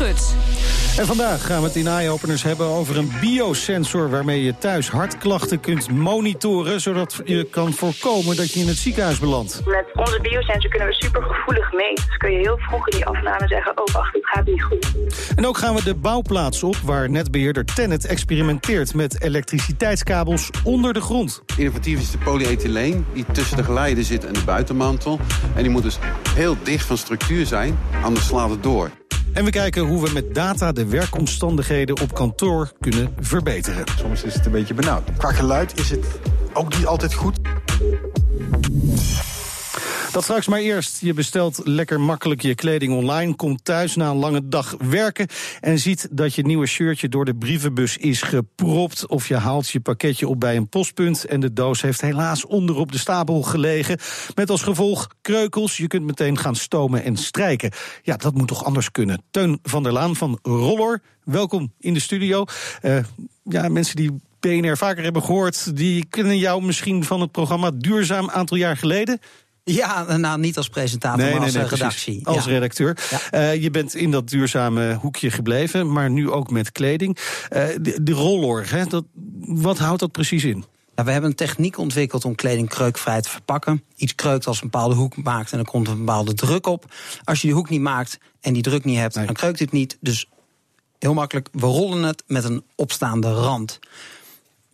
Schut. En vandaag gaan we het in eye-openers hebben over een biosensor... waarmee je thuis hartklachten kunt monitoren... zodat je kan voorkomen dat je in het ziekenhuis belandt. Met onze biosensor kunnen we supergevoelig meten. Dus kun je heel vroeg in die afname zeggen... oh, wacht, het gaat niet goed. En ook gaan we de bouwplaats op... waar netbeheerder Tennet experimenteert met elektriciteitskabels onder de grond. Innovatief is de polyethyleen die tussen de geleider zit en de buitenmantel. En die moet dus heel dicht van structuur zijn, anders slaat het door. En we kijken hoe we met data de werkomstandigheden op kantoor kunnen verbeteren. Soms is het een beetje benauwd. Qua geluid is het ook niet altijd goed. Dat straks maar eerst. Je bestelt lekker makkelijk je kleding online, komt thuis na een lange dag werken en ziet dat je nieuwe shirtje door de brievenbus is gepropt. Of je haalt je pakketje op bij een postpunt en de doos heeft helaas onderop de stapel gelegen. Met als gevolg kreukels. Je kunt meteen gaan stomen en strijken. Ja, dat moet toch anders kunnen. Teun van der Laan van Roller, welkom in de studio. Uh, ja, mensen die PNR vaker hebben gehoord, die kennen jou misschien van het programma Duurzaam aantal jaar geleden. Ja, nou niet als presentator, nee, maar als nee, uh, redactie. Als ja. redacteur. Ja. Uh, je bent in dat duurzame hoekje gebleven, maar nu ook met kleding. Uh, de, de rollor, hè, dat, wat houdt dat precies in? Nou, we hebben een techniek ontwikkeld om kleding kreukvrij te verpakken. Iets kreukt als een bepaalde hoek maakt en er komt een bepaalde druk op. Als je die hoek niet maakt en die druk niet hebt, dan kreukt het niet. Dus heel makkelijk, we rollen het met een opstaande rand.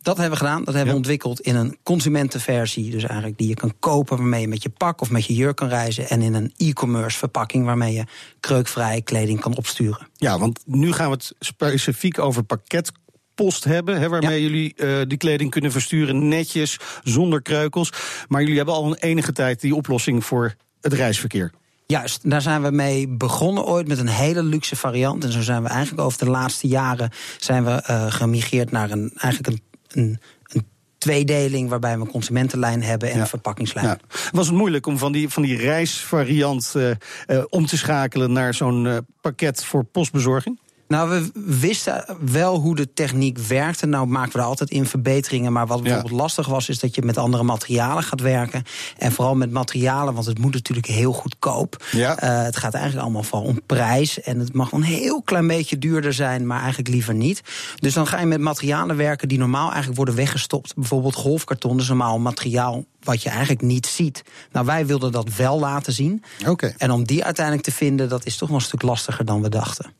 Dat hebben we gedaan. Dat hebben we ontwikkeld in een consumentenversie. Dus eigenlijk die je kan kopen waarmee je met je pak of met je jurk kan reizen. En in een e-commerce verpakking waarmee je kreukvrije kleding kan opsturen. Ja, want nu gaan we het specifiek over pakketpost hebben, hè, waarmee ja. jullie uh, die kleding kunnen versturen netjes, zonder kreukels. Maar jullie hebben al een enige tijd die oplossing voor het reisverkeer. Juist, daar zijn we mee begonnen ooit met een hele luxe variant. En zo zijn we eigenlijk over de laatste jaren zijn we uh, gemigreerd naar een eigenlijk een een, een tweedeling waarbij we een consumentenlijn hebben en ja. een verpakkingslijn. Ja. Was het moeilijk om van die, van die reisvariant uh, uh, om te schakelen naar zo'n uh, pakket voor postbezorging? Nou, we wisten wel hoe de techniek werkte. Nou maken we er altijd in verbeteringen. Maar wat bijvoorbeeld ja. lastig was, is dat je met andere materialen gaat werken. En vooral met materialen, want het moet natuurlijk heel goedkoop. Ja. Uh, het gaat eigenlijk allemaal van om prijs. En het mag wel een heel klein beetje duurder zijn, maar eigenlijk liever niet. Dus dan ga je met materialen werken die normaal eigenlijk worden weggestopt. Bijvoorbeeld golfkarton is normaal materiaal wat je eigenlijk niet ziet. Nou, wij wilden dat wel laten zien. Okay. En om die uiteindelijk te vinden, dat is toch wel een stuk lastiger dan we dachten.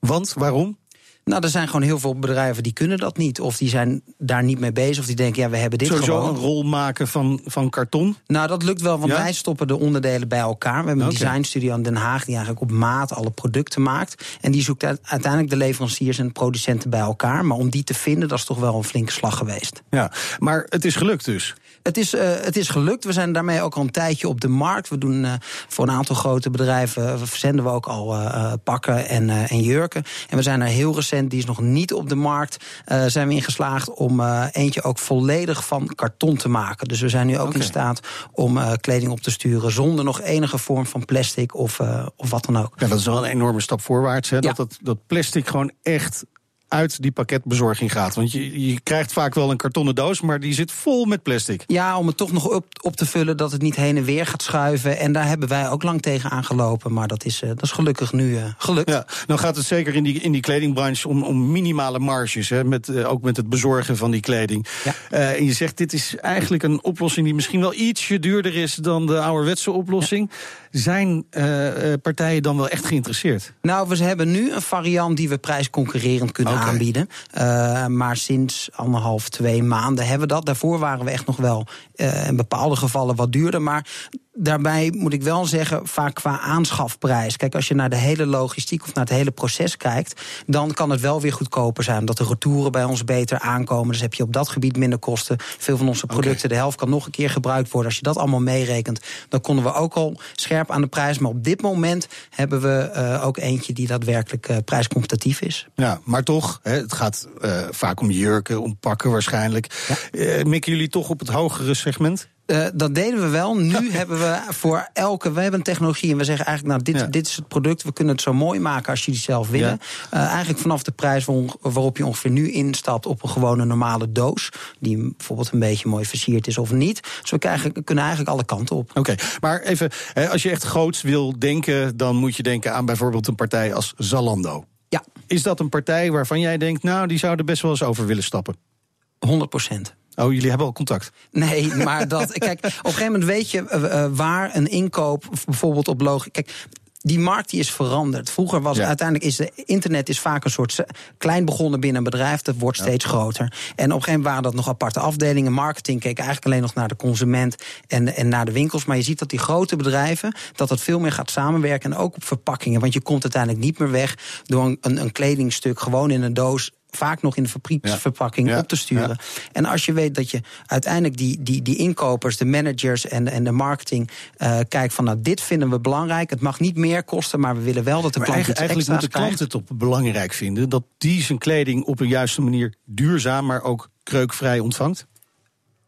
Want waarom? Nou, er zijn gewoon heel veel bedrijven die kunnen dat niet. Of die zijn daar niet mee bezig. Of die denken, ja, we hebben dit Sowieso gewoon. een rol maken van, van karton? Nou, dat lukt wel, want ja? wij stoppen de onderdelen bij elkaar. We hebben een okay. designstudio in Den Haag die eigenlijk op maat alle producten maakt. En die zoekt uiteindelijk de leveranciers en producenten bij elkaar. Maar om die te vinden, dat is toch wel een flinke slag geweest. Ja, maar het is gelukt dus? Het is, uh, het is gelukt. We zijn daarmee ook al een tijdje op de markt. We doen uh, voor een aantal grote bedrijven verzenden we ook al uh, pakken en, en, jurken. En we zijn er heel recent, die is nog niet op de markt, zijn we ingeslaagd om eentje ook volledig van karton te maken. Dus we zijn nu ook okay. in staat om kleding op te sturen zonder nog enige vorm van plastic of, of wat dan ook. Ja, dat is wel een enorme stap voorwaarts. Hè? Ja. Dat, dat, dat plastic gewoon echt uit die pakketbezorging gaat. Want je, je krijgt vaak wel een kartonnen doos, maar die zit vol met plastic. Ja, om het toch nog op, op te vullen dat het niet heen en weer gaat schuiven. En daar hebben wij ook lang tegen aangelopen. Maar dat is, uh, dat is gelukkig nu uh, gelukt. Ja, nou gaat het zeker in die, in die kledingbranche om, om minimale marges. Hè, met, uh, ook met het bezorgen van die kleding. Ja. en je zegt, dit is eigenlijk een oplossing die misschien wel ietsje duurder is dan de ouderwetse oplossing. Ja. Zijn partijen dan wel echt geïnteresseerd? Nou, we hebben nu een variant die we prijsconcurrerend kunnen aanbieden. Uh, maar sinds anderhalf, twee maanden hebben we dat. Daarvoor waren we echt nog wel uh, in bepaalde gevallen wat duurder. Maar daarbij moet ik wel zeggen, vaak qua aanschafprijs. Kijk, als je naar de hele logistiek of naar het hele proces kijkt, dan kan het wel weer goedkoper zijn. Omdat de retouren bij ons beter aankomen. Dus heb je op dat gebied minder kosten. Veel van onze producten, okay. de helft kan nog een keer gebruikt worden. Als je dat allemaal meerekent, dan konden we ook al scherp aan de prijs. Maar op dit moment hebben we uh, ook eentje die daadwerkelijk uh, prijscompetitief is. Ja, maar toch, hè, het gaat uh, vaak om jurken, om pakken waarschijnlijk. Ja. mikken jullie toch op het hogere segment? Uh, dat deden we wel. Nu hebben we voor elke. We hebben een technologie en we zeggen eigenlijk: Nou, dit, dit is het product. We kunnen het zo mooi maken als jullie zelf willen. Ja. Uh, eigenlijk vanaf de prijs waarop je ongeveer nu instapt op een gewone normale doos. Die bijvoorbeeld een beetje mooi versierd is of niet. Dus we krijgen, kunnen eigenlijk alle kanten op. Oké, maar even, als je echt groot wil denken, dan moet je denken aan bijvoorbeeld een partij als Zalando. Ja. Is dat een partij waarvan jij denkt, nou, die zouden best wel eens over willen stappen? 100 procent. Oh, jullie hebben al contact? Nee, maar dat. Kijk, op een gegeven moment weet je uh, waar een inkoop bijvoorbeeld op logisch. Kijk, die markt die is veranderd. Vroeger was uiteindelijk is de internet is vaak een soort klein begonnen binnen een bedrijf, dat wordt steeds groter. En op een gegeven moment waren dat nog aparte afdelingen. Marketing keek eigenlijk alleen nog naar de consument en, en naar de winkels. Maar je ziet dat die grote bedrijven dat het veel meer gaat samenwerken. En ook op verpakkingen. Want je komt uiteindelijk niet meer weg door een, een kledingstuk gewoon in een doos vaak nog in de fabrieksverpakking op te sturen. En als je weet dat je uiteindelijk die, die, die inkopers, de managers en, en de marketing uh, kijkt van nou, dit vinden we belangrijk. Het mag niet meer kosten, maar we willen wel dat de klant eigenlijk, eigenlijk moet de klant het op belangrijk vinden dat die zijn kleding op een juiste manier duurzaam, maar ook kreukvrij ontvangt.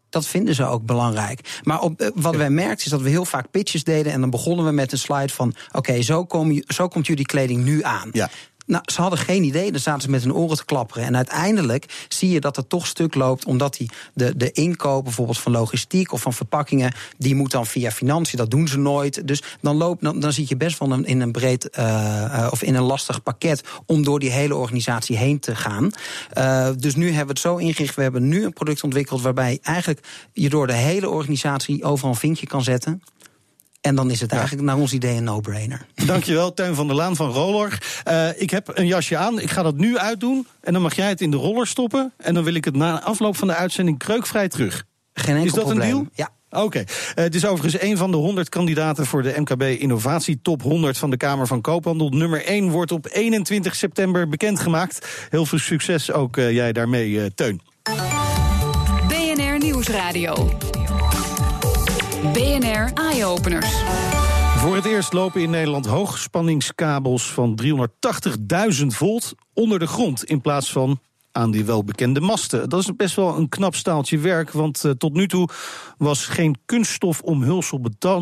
Dat vinden ze ook belangrijk. Maar op, eh, wat wij merkten is dat we heel vaak pitches deden. En dan begonnen we met een slide van: oké, zo, kom, zo komt jullie kleding nu aan. Ja. Nou, ze hadden geen idee. Dan zaten ze met hun oren te klapperen. En uiteindelijk zie je dat het toch stuk loopt. Omdat die, de, de inkoop bijvoorbeeld van logistiek of van verpakkingen. die moet dan via financiën. Dat doen ze nooit. Dus dan, loopt, dan, dan zit je best wel in een breed. Uh, of in een lastig pakket. om door die hele organisatie heen te gaan. Uh, dus nu hebben we het zo ingericht. We hebben nu een product ontwikkeld. waarbij eigenlijk je door de hele organisatie overal een vinkje kan zetten. En dan is het eigenlijk naar ons idee een no-brainer. Dankjewel, Teun van der Laan van Roller. Uh, ik heb een jasje aan. Ik ga dat nu uitdoen. En dan mag jij het in de roller stoppen. En dan wil ik het na afloop van de uitzending kreukvrij terug. Geen enkel Is dat probleem. een deal? Ja. Oké. Okay. Uh, het is overigens een van de 100 kandidaten voor de MKB Innovatie Top 100 van de Kamer van Koophandel. Nummer 1 wordt op 21 september bekendgemaakt. Heel veel succes ook uh, jij daarmee, Teun. BNR Nieuwsradio. BNR Eye-Openers. Voor het eerst lopen in Nederland hoogspanningskabels van 380.000 volt onder de grond in plaats van aan die welbekende masten. Dat is best wel een knap staaltje werk, want uh, tot nu toe was geen kunststof omhulsel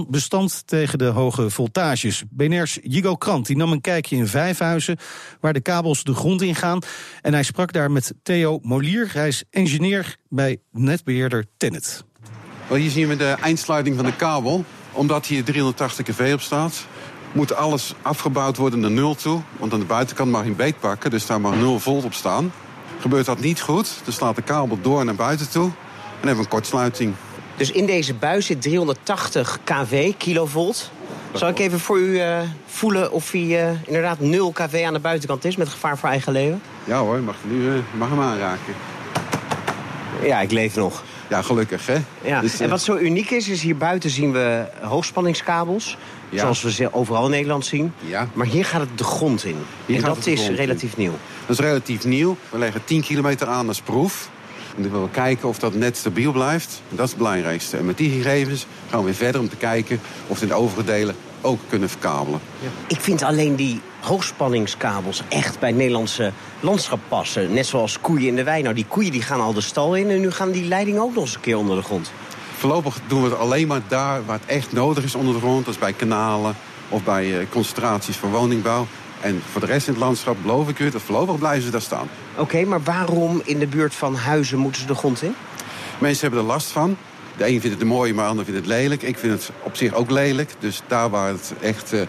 bestand tegen de hoge voltages. BNR's Jigo Krant die nam een kijkje in Vijfhuizen, waar de kabels de grond in gaan. En hij sprak daar met Theo Molier, hij is engineer bij netbeheerder Tennet. Wel, hier zien we de eindsluiting van de kabel. Omdat hier 380 kV op staat, moet alles afgebouwd worden naar nul toe. Want aan de buitenkant mag je een beet pakken, dus daar mag 0 volt op staan. Gebeurt dat niet goed, dan slaat de kabel door naar buiten toe. En hebben we een kortsluiting. Dus in deze buis zit 380 kV, kilovolt. Zal ik even voor u uh, voelen of hij uh, inderdaad 0 kV aan de buitenkant is met gevaar voor eigen leven? Ja hoor, je mag, nu, uh, mag hem aanraken. Ja, ik leef nog. Ja, gelukkig hè. Ja. Dus, en wat zo uniek is, is hier buiten zien we hoogspanningskabels. Ja. Zoals we ze overal in Nederland zien. Ja. Maar hier gaat het de grond in. Hier en dat is relatief in. nieuw. Dat is relatief nieuw. We leggen 10 kilometer aan als proef. En dan willen we kijken of dat net stabiel blijft. En dat is het belangrijkste. En met die gegevens gaan we weer verder om te kijken of in de overige delen ook kunnen verkabelen. Ja. Ik vind alleen die hoogspanningskabels echt bij het Nederlandse landschap passen. Net zoals koeien in de wei. Nou, die koeien die gaan al de stal in en nu gaan die leidingen ook nog eens een keer onder de grond. Voorlopig doen we het alleen maar daar waar het echt nodig is onder de grond. Dat is bij kanalen of bij uh, concentraties van woningbouw. En voor de rest in het landschap beloof ik u dat voorlopig blijven ze daar staan. Oké, okay, maar waarom in de buurt van huizen moeten ze de grond in? Mensen hebben er last van. De een vindt het mooi, maar de ander vindt het lelijk. Ik vind het op zich ook lelijk. Dus daar waar het echt uh,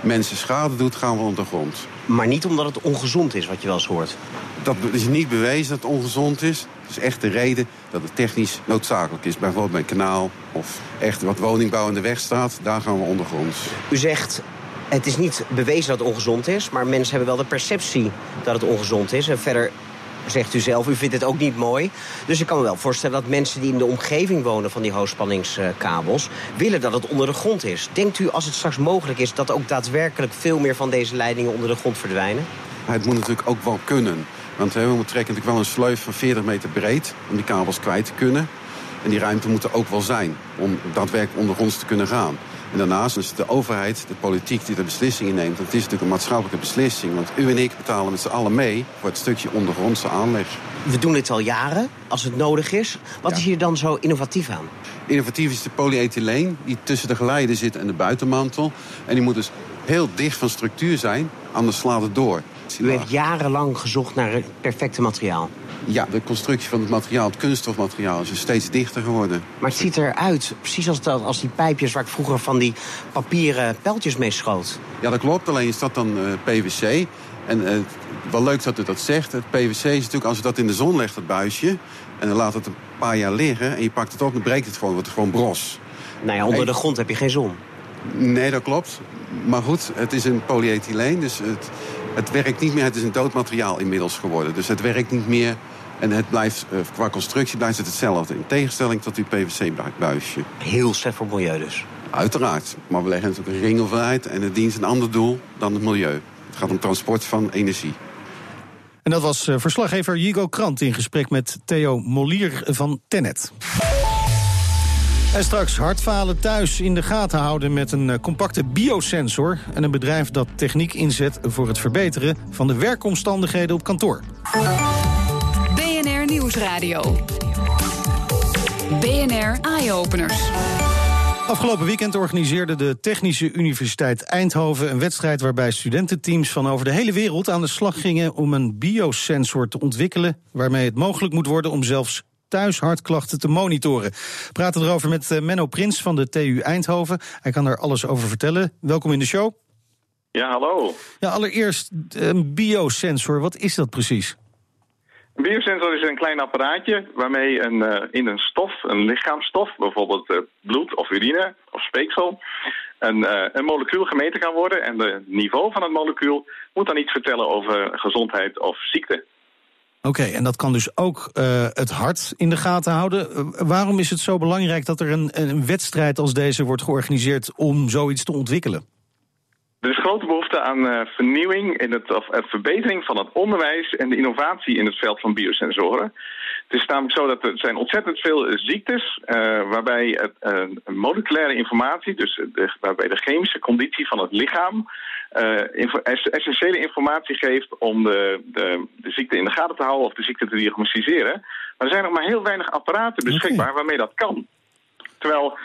mensen schade doet, gaan we onder de grond. Maar niet omdat het ongezond is, wat je wel eens hoort? Dat is niet bewezen dat het ongezond is. Het is echt de reden dat het technisch noodzakelijk is. Bijvoorbeeld bij een kanaal of echt wat woningbouw in de weg staat. Daar gaan we ondergronds. U zegt, het is niet bewezen dat het ongezond is... maar mensen hebben wel de perceptie dat het ongezond is. En verder zegt u zelf, u vindt het ook niet mooi. Dus ik kan me wel voorstellen dat mensen die in de omgeving wonen... van die hoogspanningskabels, willen dat het onder de grond is. Denkt u, als het straks mogelijk is... dat ook daadwerkelijk veel meer van deze leidingen onder de grond verdwijnen? Het moet natuurlijk ook wel kunnen. Want we trekken natuurlijk wel een sleuf van 40 meter breed... om die kabels kwijt te kunnen. En die ruimte moet er ook wel zijn om daadwerkelijk ondergronds te kunnen gaan. En daarnaast is het de overheid, de politiek die de beslissingen neemt. Het is natuurlijk een maatschappelijke beslissing. Want u en ik betalen met z'n allen mee voor het stukje ondergrondse aanleg. We doen dit al jaren, als het nodig is. Wat is hier dan zo innovatief aan? Innovatief is de polyethyleen die tussen de geleider zit en de buitenmantel. En die moet dus heel dicht van structuur zijn, anders slaat het door. U heeft jarenlang gezocht naar het perfecte materiaal. Ja, de constructie van het materiaal, het kunststofmateriaal, is dus steeds dichter geworden. Maar het ziet eruit, precies als, dat, als die pijpjes waar ik vroeger van die papieren pijltjes mee schoot. Ja, dat klopt. Alleen is dat dan uh, PVC. En uh, wel leuk dat u dat zegt. Het PVC is natuurlijk, als je dat in de zon legt, het buisje... en dan laat het een paar jaar liggen en je pakt het op... dan breekt het gewoon, wordt het gewoon bros. Nou ja, onder de grond heb je geen zon. Nee, dat klopt. Maar goed, het is een polyethyleen, dus het, het werkt niet meer. Het is een dood materiaal inmiddels geworden. Dus het werkt niet meer en het blijft, uh, qua constructie blijft het hetzelfde. In tegenstelling tot uw PVC-buisje. Heel slecht voor het milieu dus. Uiteraard. Maar we leggen natuurlijk een ring over uit en het dient een ander doel dan het milieu. Het gaat om transport van energie. En dat was uh, verslaggever Jigo Krant in gesprek met Theo Molier van Tennet. En straks hartfalen thuis in de gaten houden met een compacte biosensor... en een bedrijf dat techniek inzet voor het verbeteren van de werkomstandigheden op kantoor. BNR Nieuwsradio. BNR Eye-Openers. Afgelopen weekend organiseerde de Technische Universiteit Eindhoven een wedstrijd waarbij studententeams van over de hele wereld aan de slag gingen om een biosensor te ontwikkelen waarmee het mogelijk moet worden om zelfs thuis hartklachten te monitoren. We praten erover met Menno Prins van de TU Eindhoven. Hij kan er alles over vertellen. Welkom in de show. Ja, hallo. Ja, allereerst een biosensor. Wat is dat precies? Een biosensor is een klein apparaatje waarmee een, uh, in een stof, een lichaamsstof, bijvoorbeeld uh, bloed of urine of speeksel, een, uh, een molecuul gemeten kan worden. En het niveau van het molecuul moet dan iets vertellen over gezondheid of ziekte. Oké, en dat kan dus ook het hart in de gaten houden. waarom is het zo belangrijk dat er een, een wedstrijd als deze wordt georganiseerd om zoiets te ontwikkelen? Er is grote behoefte aan uh, vernieuwing in het, of verbetering van het onderwijs en de innovatie in het veld van biosensoren. Het is namelijk zo dat er zijn ontzettend veel ziektes uh, waarbij het, moleculaire informatie, dus de, waarbij de chemische conditie van het lichaam essentiële informatie geeft om de, de, de, ziekte in de gaten te houden of de ziekte te diagnosticeren. Maar er zijn nog maar heel weinig apparaten beschikbaar okay. waarmee dat kan. Terwijl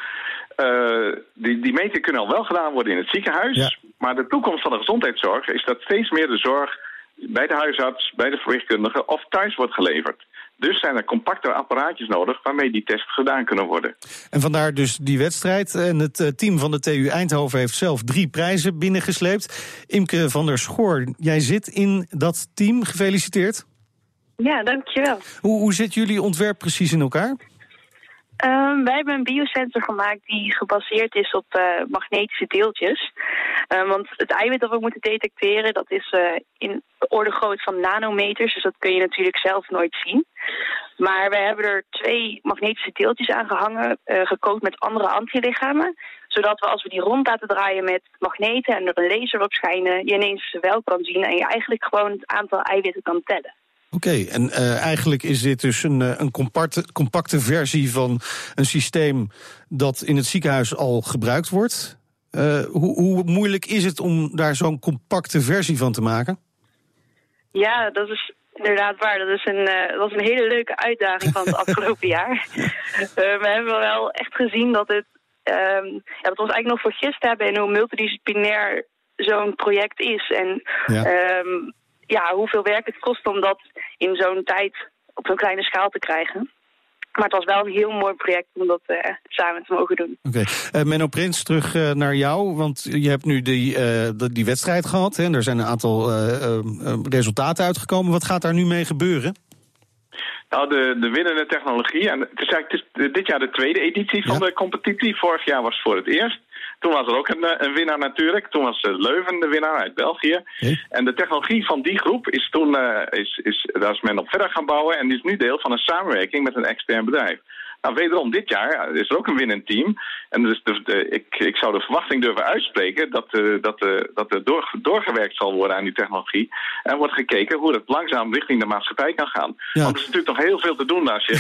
uh, die, die metingen kunnen al wel gedaan worden in het ziekenhuis. Ja. Maar de toekomst van de gezondheidszorg is dat steeds meer de zorg bij de huisarts, bij de verpleegkundige of thuis wordt geleverd. Dus zijn er compacte apparaatjes nodig waarmee die tests gedaan kunnen worden. En vandaar dus die wedstrijd. En het team van de TU Eindhoven heeft zelf drie prijzen binnengesleept. Imke van der Schoor, jij zit in dat team. Gefeliciteerd. Ja, dankjewel. Hoe, hoe zit jullie ontwerp precies in elkaar? Um, wij hebben een biosensor gemaakt die gebaseerd is op uh, magnetische deeltjes. Um, want het eiwit dat we moeten detecteren, dat is uh, in orde groot van nanometers. Dus dat kun je natuurlijk zelf nooit zien. Maar we hebben er twee magnetische deeltjes aan gehangen, uh, met andere antilichamen. Zodat we als we die rond laten draaien met magneten en er een laser op schijnen, je ineens wel kan zien en je eigenlijk gewoon het aantal eiwitten kan tellen. Oké, okay, en uh, eigenlijk is dit dus een, een compacte, compacte versie van een systeem dat in het ziekenhuis al gebruikt wordt. Uh, hoe, hoe, moeilijk is het om daar zo'n compacte versie van te maken? Ja, dat is inderdaad waar. Dat, is een, uh, dat was een hele leuke uitdaging van het afgelopen jaar. we hebben wel echt gezien dat het um, ja, dat we ons eigenlijk nog vergist hebben in hoe multidisciplinair zo'n project is. En ja. um, ja, hoeveel werk het kost om dat in zo'n tijd op zo'n kleine schaal te krijgen. Maar het was wel een heel mooi project om dat uh, samen te mogen doen. Oké, okay. uh, Menno Prins, terug uh, naar jou. Want je hebt nu die, die wedstrijd gehad. Hè, en er zijn een aantal resultaten uitgekomen. Wat gaat daar nu mee gebeuren? Nou, de, de winnende technologie. En het is eigenlijk dit jaar de tweede editie van ja. de competitie. Vorig jaar was het voor het eerst. Toen was er ook een, een winnaar natuurlijk. Toen was Leuven de winnaar uit België. En de technologie van die groep is toen, uh, is, is, daar is men op verder gaan bouwen en is nu deel van een samenwerking met een extern bedrijf. Nou, wederom dit jaar is er ook een winnend team. En dus de, de, ik, ik zou de verwachting durven uitspreken dat, uh, dat, uh, dat er door, doorgewerkt zal worden aan die technologie. En wordt gekeken hoe het langzaam richting de maatschappij kan gaan. Ja. Want er is natuurlijk nog heel veel te doen als je.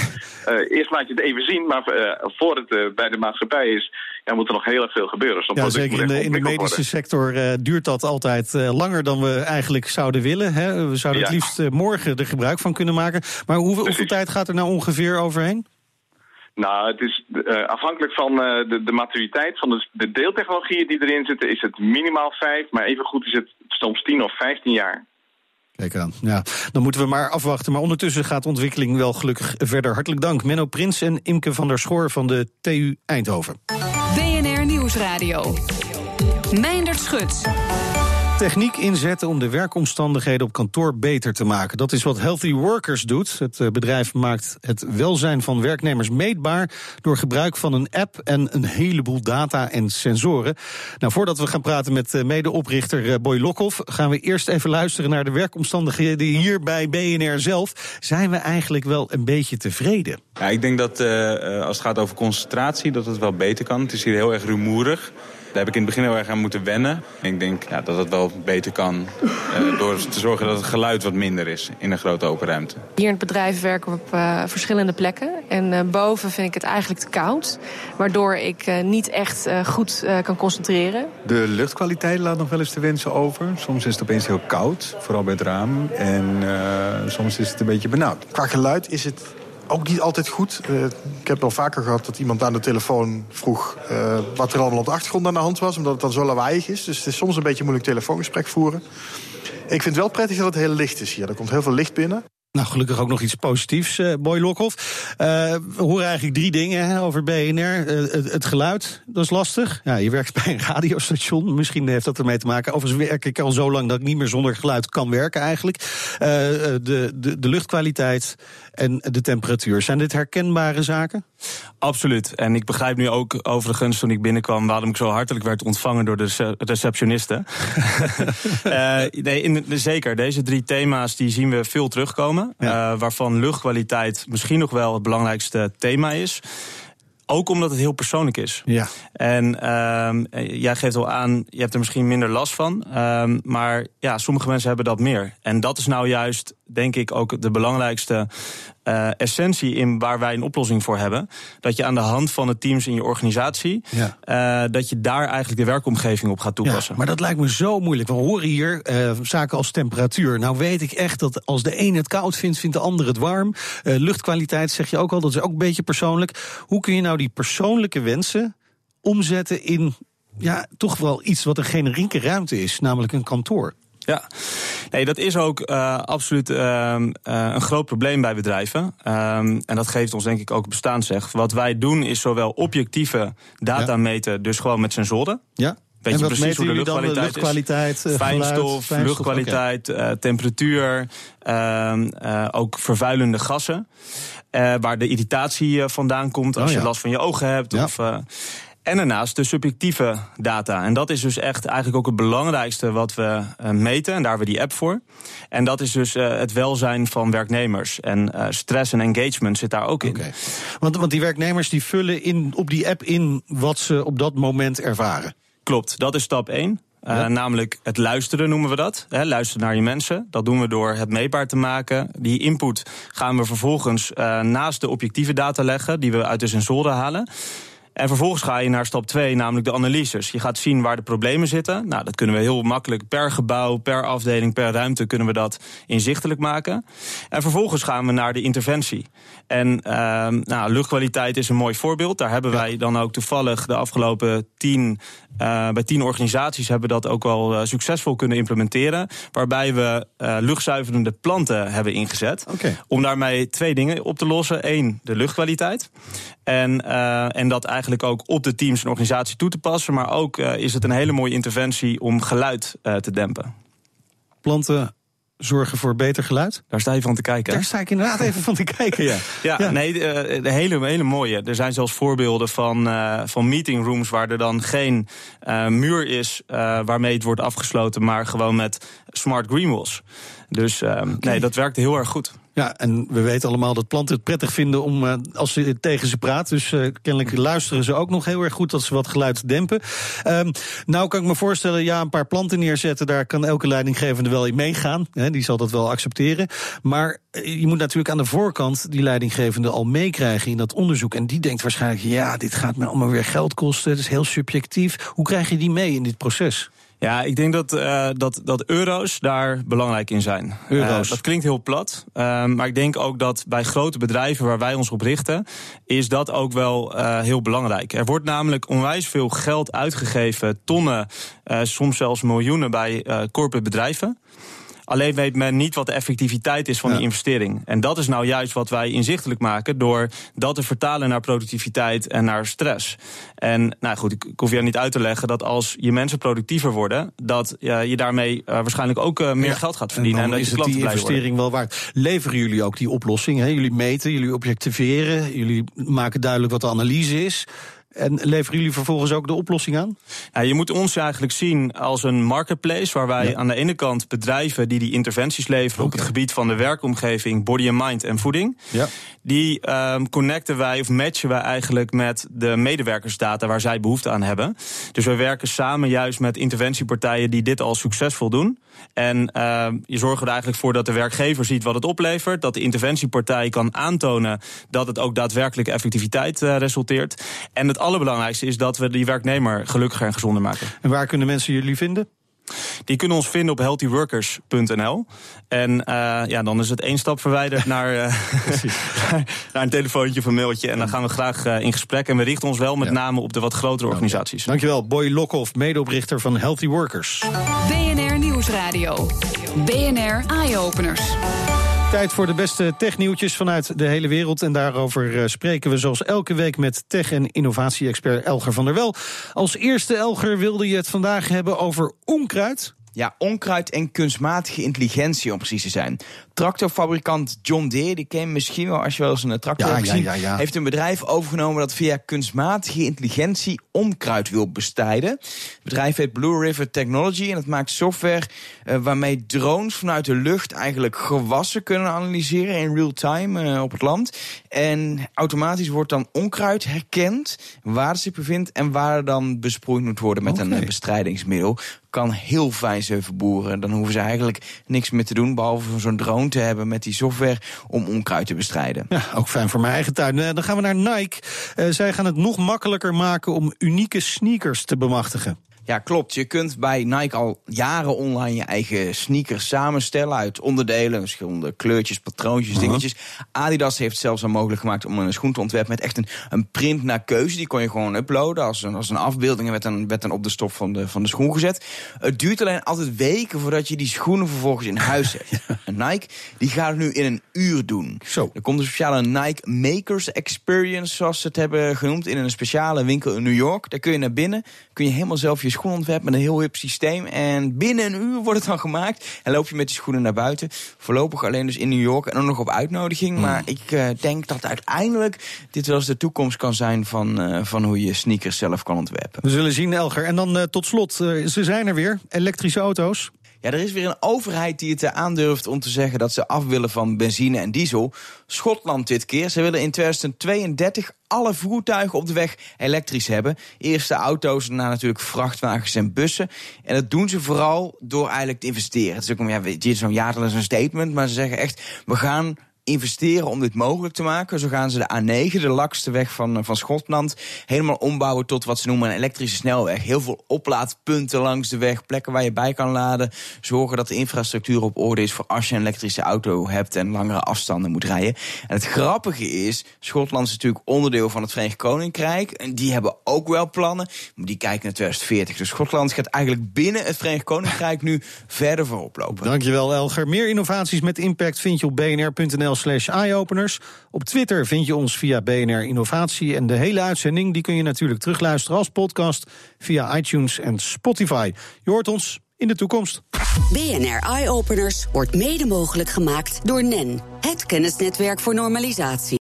Uh, eerst laat je het even zien, maar voor het bij de maatschappij is, er moet er nog heel erg veel gebeuren. Dus Ja, zeker in de, in de medische worden. sector eh, duurt dat altijd eh, langer dan we eigenlijk zouden willen. Hè? We zouden het liefst eh, morgen er gebruik van kunnen maken. Maar hoeveel, tijd gaat er nou ongeveer overheen? Nou, het is afhankelijk van de, de maturiteit van de, de deeltechnologieën die erin zitten, is het minimaal vijf, maar even goed is het soms 10 of 15 jaar. Kijk aan. Ja, dan moeten we maar afwachten. Maar ondertussen gaat de ontwikkeling wel gelukkig verder. Hartelijk dank, Menno Prins en Imke van der Schoor van de TU Eindhoven. Nieuwsradio. Meindert Schut. Techniek inzetten om de werkomstandigheden op kantoor beter te maken. Dat is wat Healthy Workers doet. Het eh, bedrijf maakt het welzijn van werknemers meetbaar door gebruik van een app en een heleboel data en sensoren. Nou, voordat we gaan praten met eh, medeoprichter eh, Boy Lokhoff, gaan we eerst even luisteren naar de werkomstandigheden hier bij BNR zelf. Zijn we eigenlijk wel een beetje tevreden? Ja, ik denk dat als het gaat over concentratie, dat het wel beter kan. Het is hier heel erg rumoerig. Daar heb ik in het begin heel erg aan moeten wennen. Ik denk ja, dat het wel beter kan eh, door te zorgen dat het geluid wat minder is in een grote open ruimte. Hier in het bedrijf werken we op eh, verschillende plekken. En eh, boven vind ik het eigenlijk te koud. Waardoor ik eh, niet echt eh, goed eh, kan concentreren. De luchtkwaliteit laat nog wel eens te wensen over. Soms is het opeens heel koud, vooral bij het raam. En eh, soms is het een beetje benauwd. Qua geluid is het ook niet altijd goed. Eh, ik heb wel vaker gehad dat iemand aan de telefoon vroeg... eh, wat er allemaal op de achtergrond aan de hand was, omdat het dan zo lawaaiig is. Dus het is soms een beetje moeilijk telefoongesprek voeren. Ik vind het wel prettig dat het heel licht is hier. Er komt heel veel licht binnen. Nou, gelukkig ook nog iets positiefs, eh Boy Lokhoff. Eh, we horen eigenlijk drie dingen hè, over BNR. Eh, het, geluid, dat is lastig. Ja, je werkt bij een radiostation, misschien heeft dat ermee te maken. Overigens werk ik al zo lang dat ik niet meer zonder geluid kan werken eigenlijk. De, de, de luchtkwaliteit en de temperatuur. Zijn dit herkenbare zaken? Absoluut. En ik begrijp nu ook overigens toen ik binnenkwam waarom ik zo hartelijk werd ontvangen door de rece- receptioniste. Eh, nee, zeker. Deze drie thema's die zien we veel terugkomen. Eh, waarvan luchtkwaliteit misschien nog wel het belangrijkste thema is. Ook omdat het heel persoonlijk is. Ja. En ehm, eh, jij geeft al aan, je hebt er misschien minder last van. ehm, maar ja, sommige mensen hebben dat meer. En dat is nou juist, denk ik, ook de belangrijkste eh, essentie in waar wij een oplossing voor hebben. Dat je aan de hand van de teams in je organisatie, Ja. eh, dat je daar eigenlijk de werkomgeving op gaat toepassen. Ja, maar dat lijkt me zo moeilijk. We horen hier eh, zaken als temperatuur. Nou weet ik echt dat als de een het koud vindt, vindt de ander het warm. Luchtkwaliteit zeg je ook al, dat is ook een beetje persoonlijk. Hoe kun je nou die persoonlijke wensen omzetten in ja, toch wel iets wat een generieke ruimte is, namelijk een kantoor? Ja, nee, dat is ook eh, absoluut ehm, eh, een groot probleem bij bedrijven. Ehm, en dat geeft ons denk ik ook bestaansrecht. Wat wij doen is zowel objectieve data meten, dus gewoon met sensoren. Ja. Weet En je wat precies meten hoe de dan? De luchtkwaliteit is? luchtkwaliteit, eh, Fijnstof, fijnstof, luchtkwaliteit, temperatuur, ehm, eh, ook vervuilende gassen. Waar de irritatie vandaan komt als Oh, je ja. last van je ogen hebt. Ja. Of, en daarnaast de subjectieve data. En dat is dus echt eigenlijk ook het belangrijkste wat we eh, meten. En daar hebben we die app voor. En dat is dus eh, het welzijn van werknemers. En eh, stress en engagement zit daar ook in. Want, want die werknemers die vullen in, op die app in wat ze op dat moment ervaren. Klopt, dat is stap 1. Ja. namelijk het luisteren noemen we dat. Hè, luisteren naar je mensen. Dat doen we door het meetbaar te maken. Die input gaan we vervolgens naast de objectieve data leggen, die we uit de sensoren halen. En vervolgens ga je naar stap 2, namelijk de analyses. Je gaat zien waar de problemen zitten. Nou, dat kunnen we heel makkelijk per gebouw, per afdeling, per ruimte kunnen we dat inzichtelijk maken. En vervolgens gaan we naar de interventie. En ehm, nou, luchtkwaliteit is een mooi voorbeeld. Daar hebben wij dan ook toevallig de afgelopen tien, eh, bij tien organisaties hebben we dat ook wel eh, succesvol kunnen implementeren. Waarbij we eh, luchtzuiverende planten hebben ingezet. Om daarmee twee dingen op te lossen. Eén, de luchtkwaliteit. En, en dat eigenlijk ook op de teams en organisatie toe te passen. Maar ook eh, is het een hele mooie interventie om geluid eh, te dempen. Planten zorgen voor beter geluid? Daar sta je van te kijken. Daar sta ik inderdaad even van te kijken, ja. Ja, nee, de, de hele, hele mooie. Er zijn zelfs voorbeelden van, eh van meetingrooms waar er dan geen eh, muur is eh, waarmee het wordt afgesloten, maar gewoon met smart green walls. Dus eh, nee, dat werkt heel erg goed. Ja, en we weten allemaal dat planten het prettig vinden om uh, als ze tegen ze praat. Dus uh, kennelijk luisteren ze ook nog heel erg goed dat ze wat geluid dempen. Um, nou kan ik me voorstellen, ja, een paar planten neerzetten, daar kan elke leidinggevende wel in meegaan. Die zal dat wel accepteren. Maar eh, je moet natuurlijk aan de voorkant die leidinggevende al meekrijgen in dat onderzoek. En die denkt waarschijnlijk, ja, dit gaat me allemaal weer geld kosten. Het is heel subjectief. Hoe krijg je die mee in dit proces? Ja, ik denk dat, uh, dat, dat euro's daar belangrijk in zijn. Euro's. Uh, dat klinkt heel plat. Uh, maar ik denk ook dat bij grote bedrijven waar wij ons op richten, is dat ook wel heel belangrijk. Er wordt namelijk onwijs veel geld uitgegeven, tonnen, soms zelfs miljoenen bij corporate bedrijven. Alleen weet men niet wat de effectiviteit is van die investering. En dat is nou juist wat wij inzichtelijk maken door dat te vertalen naar productiviteit en naar stress. En nou goed, ik hoef je niet uit te leggen dat als je mensen productiever worden, dat je daarmee uh, waarschijnlijk ook uh, meer geld gaat verdienen. En, en dat is het die investering wel waard. Leveren jullie ook die oplossing? Hè? Jullie meten, jullie objectiveren, jullie maken duidelijk wat de analyse is. En leveren jullie vervolgens ook de oplossing aan? Ja, je moet ons eigenlijk zien als een marketplace waar wij aan de ene kant bedrijven die die interventies leveren op het gebied van de werkomgeving, body and mind en voeding. Ja. Die um, connecten wij of matchen wij eigenlijk met de medewerkersdata waar zij behoefte aan hebben. Dus we werken samen juist met interventiepartijen die dit al succesvol doen. En uh, je zorgt er eigenlijk voor dat de werkgever ziet wat het oplevert. Dat de interventiepartij kan aantonen dat het ook daadwerkelijk effectiviteit uh, resulteert. En het allerbelangrijkste is dat we die werknemer gelukkiger en gezonder maken. En waar kunnen mensen jullie vinden? Die kunnen ons vinden op healthyworkers.nl. En uh, ja, dan is het één stap verwijderd naar, uh, naar een telefoontje of een mailtje. En dan gaan we graag uh, in gesprek. En we richten ons wel met ja. name op de wat grotere organisaties. Dankjewel, Boy Lokhoff, medeoprichter van Healthy Workers. BNR Nieuwsradio. BNR Eye Openers. Tijd voor de beste technieuwtjes vanuit de hele wereld. En daarover spreken we zoals elke week met tech- en innovatie-expert Elger van der Wel. Als eerste, Elger, wilde je het vandaag hebben over onkruid. Ja, onkruid en kunstmatige intelligentie om precies te zijn. Tractorfabrikant John Deere, die ken je misschien wel als je wel eens een tractor ja, hebt gezien, ja, ja, heeft een bedrijf overgenomen dat via kunstmatige intelligentie onkruid wil bestrijden. Het bedrijf heet Blue River Technology en dat maakt software uh, waarmee drones vanuit de lucht eigenlijk gewassen kunnen analyseren in real time uh, op het land. En automatisch wordt dan onkruid herkend waar het zich bevindt en waar er dan besproeid moet worden met okay. een bestrijdingsmiddel kan heel fijn zijn verboeren. Dan hoeven ze eigenlijk niks meer te doen, behalve zo'n drone te hebben met die software om onkruid te bestrijden. Ja, ook fijn voor mijn eigen tuin. Dan gaan we naar Nike. Uh, zij gaan het nog makkelijker maken om unieke sneakers te bemachtigen. Ja, klopt. Je kunt bij Nike al jaren online je eigen sneakers samenstellen uit onderdelen, verschillende kleurtjes, patroontjes, uh -huh. dingetjes. Adidas heeft zelfs al mogelijk gemaakt om een schoen te ontwerpen met echt een, een print naar keuze. Die kon je gewoon uploaden als een, als een afbeelding en werd dan, werd dan op de stof van de, van de schoen gezet. Het duurt alleen altijd weken voordat je die schoenen vervolgens in huis hebt. En Nike die gaat het nu in een uur doen. Zo. Er komt een speciale Nike Makers Experience, zoals ze het hebben genoemd, in een speciale winkel in New York. Daar kun je naar binnen, kun je helemaal zelf je schoen ontwerpen met een heel hip systeem. En binnen een uur wordt het dan gemaakt. En loop je met die schoenen naar buiten. Voorlopig alleen dus in New York en ook nog op uitnodiging. Hmm. Maar ik uh, denk dat uiteindelijk dit wel eens de toekomst kan zijn van, uh, van hoe je sneakers zelf kan ontwerpen. We zullen zien, Elger. En dan uh, tot slot, ze zijn er weer. Elektrische auto's. Ja, er is weer een overheid die het aandurft om te zeggen dat ze af willen van benzine en diesel. Schotland dit keer. Ze willen in 2032 alle voertuigen op de weg elektrisch hebben. Eerst de auto's, daarna natuurlijk vrachtwagens en bussen. En dat doen ze vooral door eigenlijk te investeren. Het is ook ja, dit is zo'n ja, dat is een statement, maar ze zeggen echt: we gaan investeren om dit mogelijk te maken. Zo gaan ze de A9, de lakste weg van, van Schotland, helemaal ombouwen tot wat ze noemen een elektrische snelweg. Heel veel oplaadpunten langs de weg, plekken waar je bij kan laden. Zorgen dat de infrastructuur op orde is voor als je een elektrische auto hebt en langere afstanden moet rijden. En het grappige is, Schotland is natuurlijk onderdeel van het Verenigd Koninkrijk. En die hebben ook wel plannen, maar die kijken naar 2040. Dus Schotland gaat eigenlijk binnen het Verenigd Koninkrijk nu verder voorop lopen. Dankjewel Elger. Meer innovaties met impact vind je op bnr.nl slash eyeopeners. Op Twitter vind je ons via BNR Innovatie. En de hele uitzending die kun je natuurlijk terugluisteren als podcast via iTunes en Spotify. Je hoort ons in de toekomst. BNR Eyeopeners wordt mede mogelijk gemaakt door NEN, het kennisnetwerk voor normalisatie.